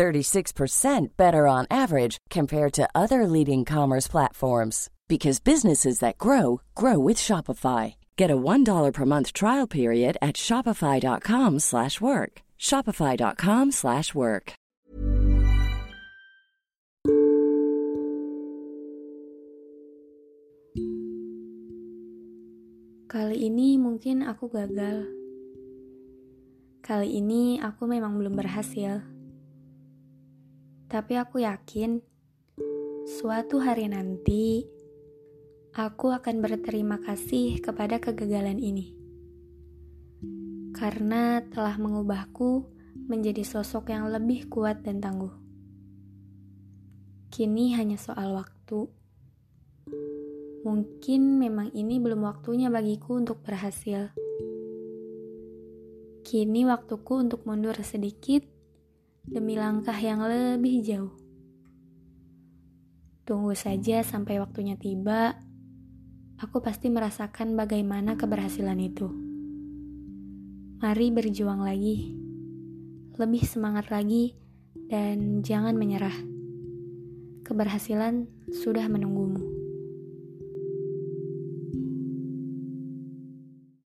36% better on average compared to other leading commerce platforms because businesses that grow grow with Shopify. Get a $1 per month trial period at shopify.com/work. shopify.com/work. Kali ini mungkin aku gagal. Kali ini aku memang belum berhasil. Tapi aku yakin suatu hari nanti aku akan berterima kasih kepada kegagalan ini. Karena telah mengubahku menjadi sosok yang lebih kuat dan tangguh. Kini hanya soal waktu. Mungkin memang ini belum waktunya bagiku untuk berhasil. Kini waktuku untuk mundur sedikit demi langkah yang lebih jauh. Tunggu saja sampai waktunya tiba, aku pasti merasakan bagaimana keberhasilan itu. Mari berjuang lagi, lebih semangat lagi, dan jangan menyerah. Keberhasilan sudah menunggumu.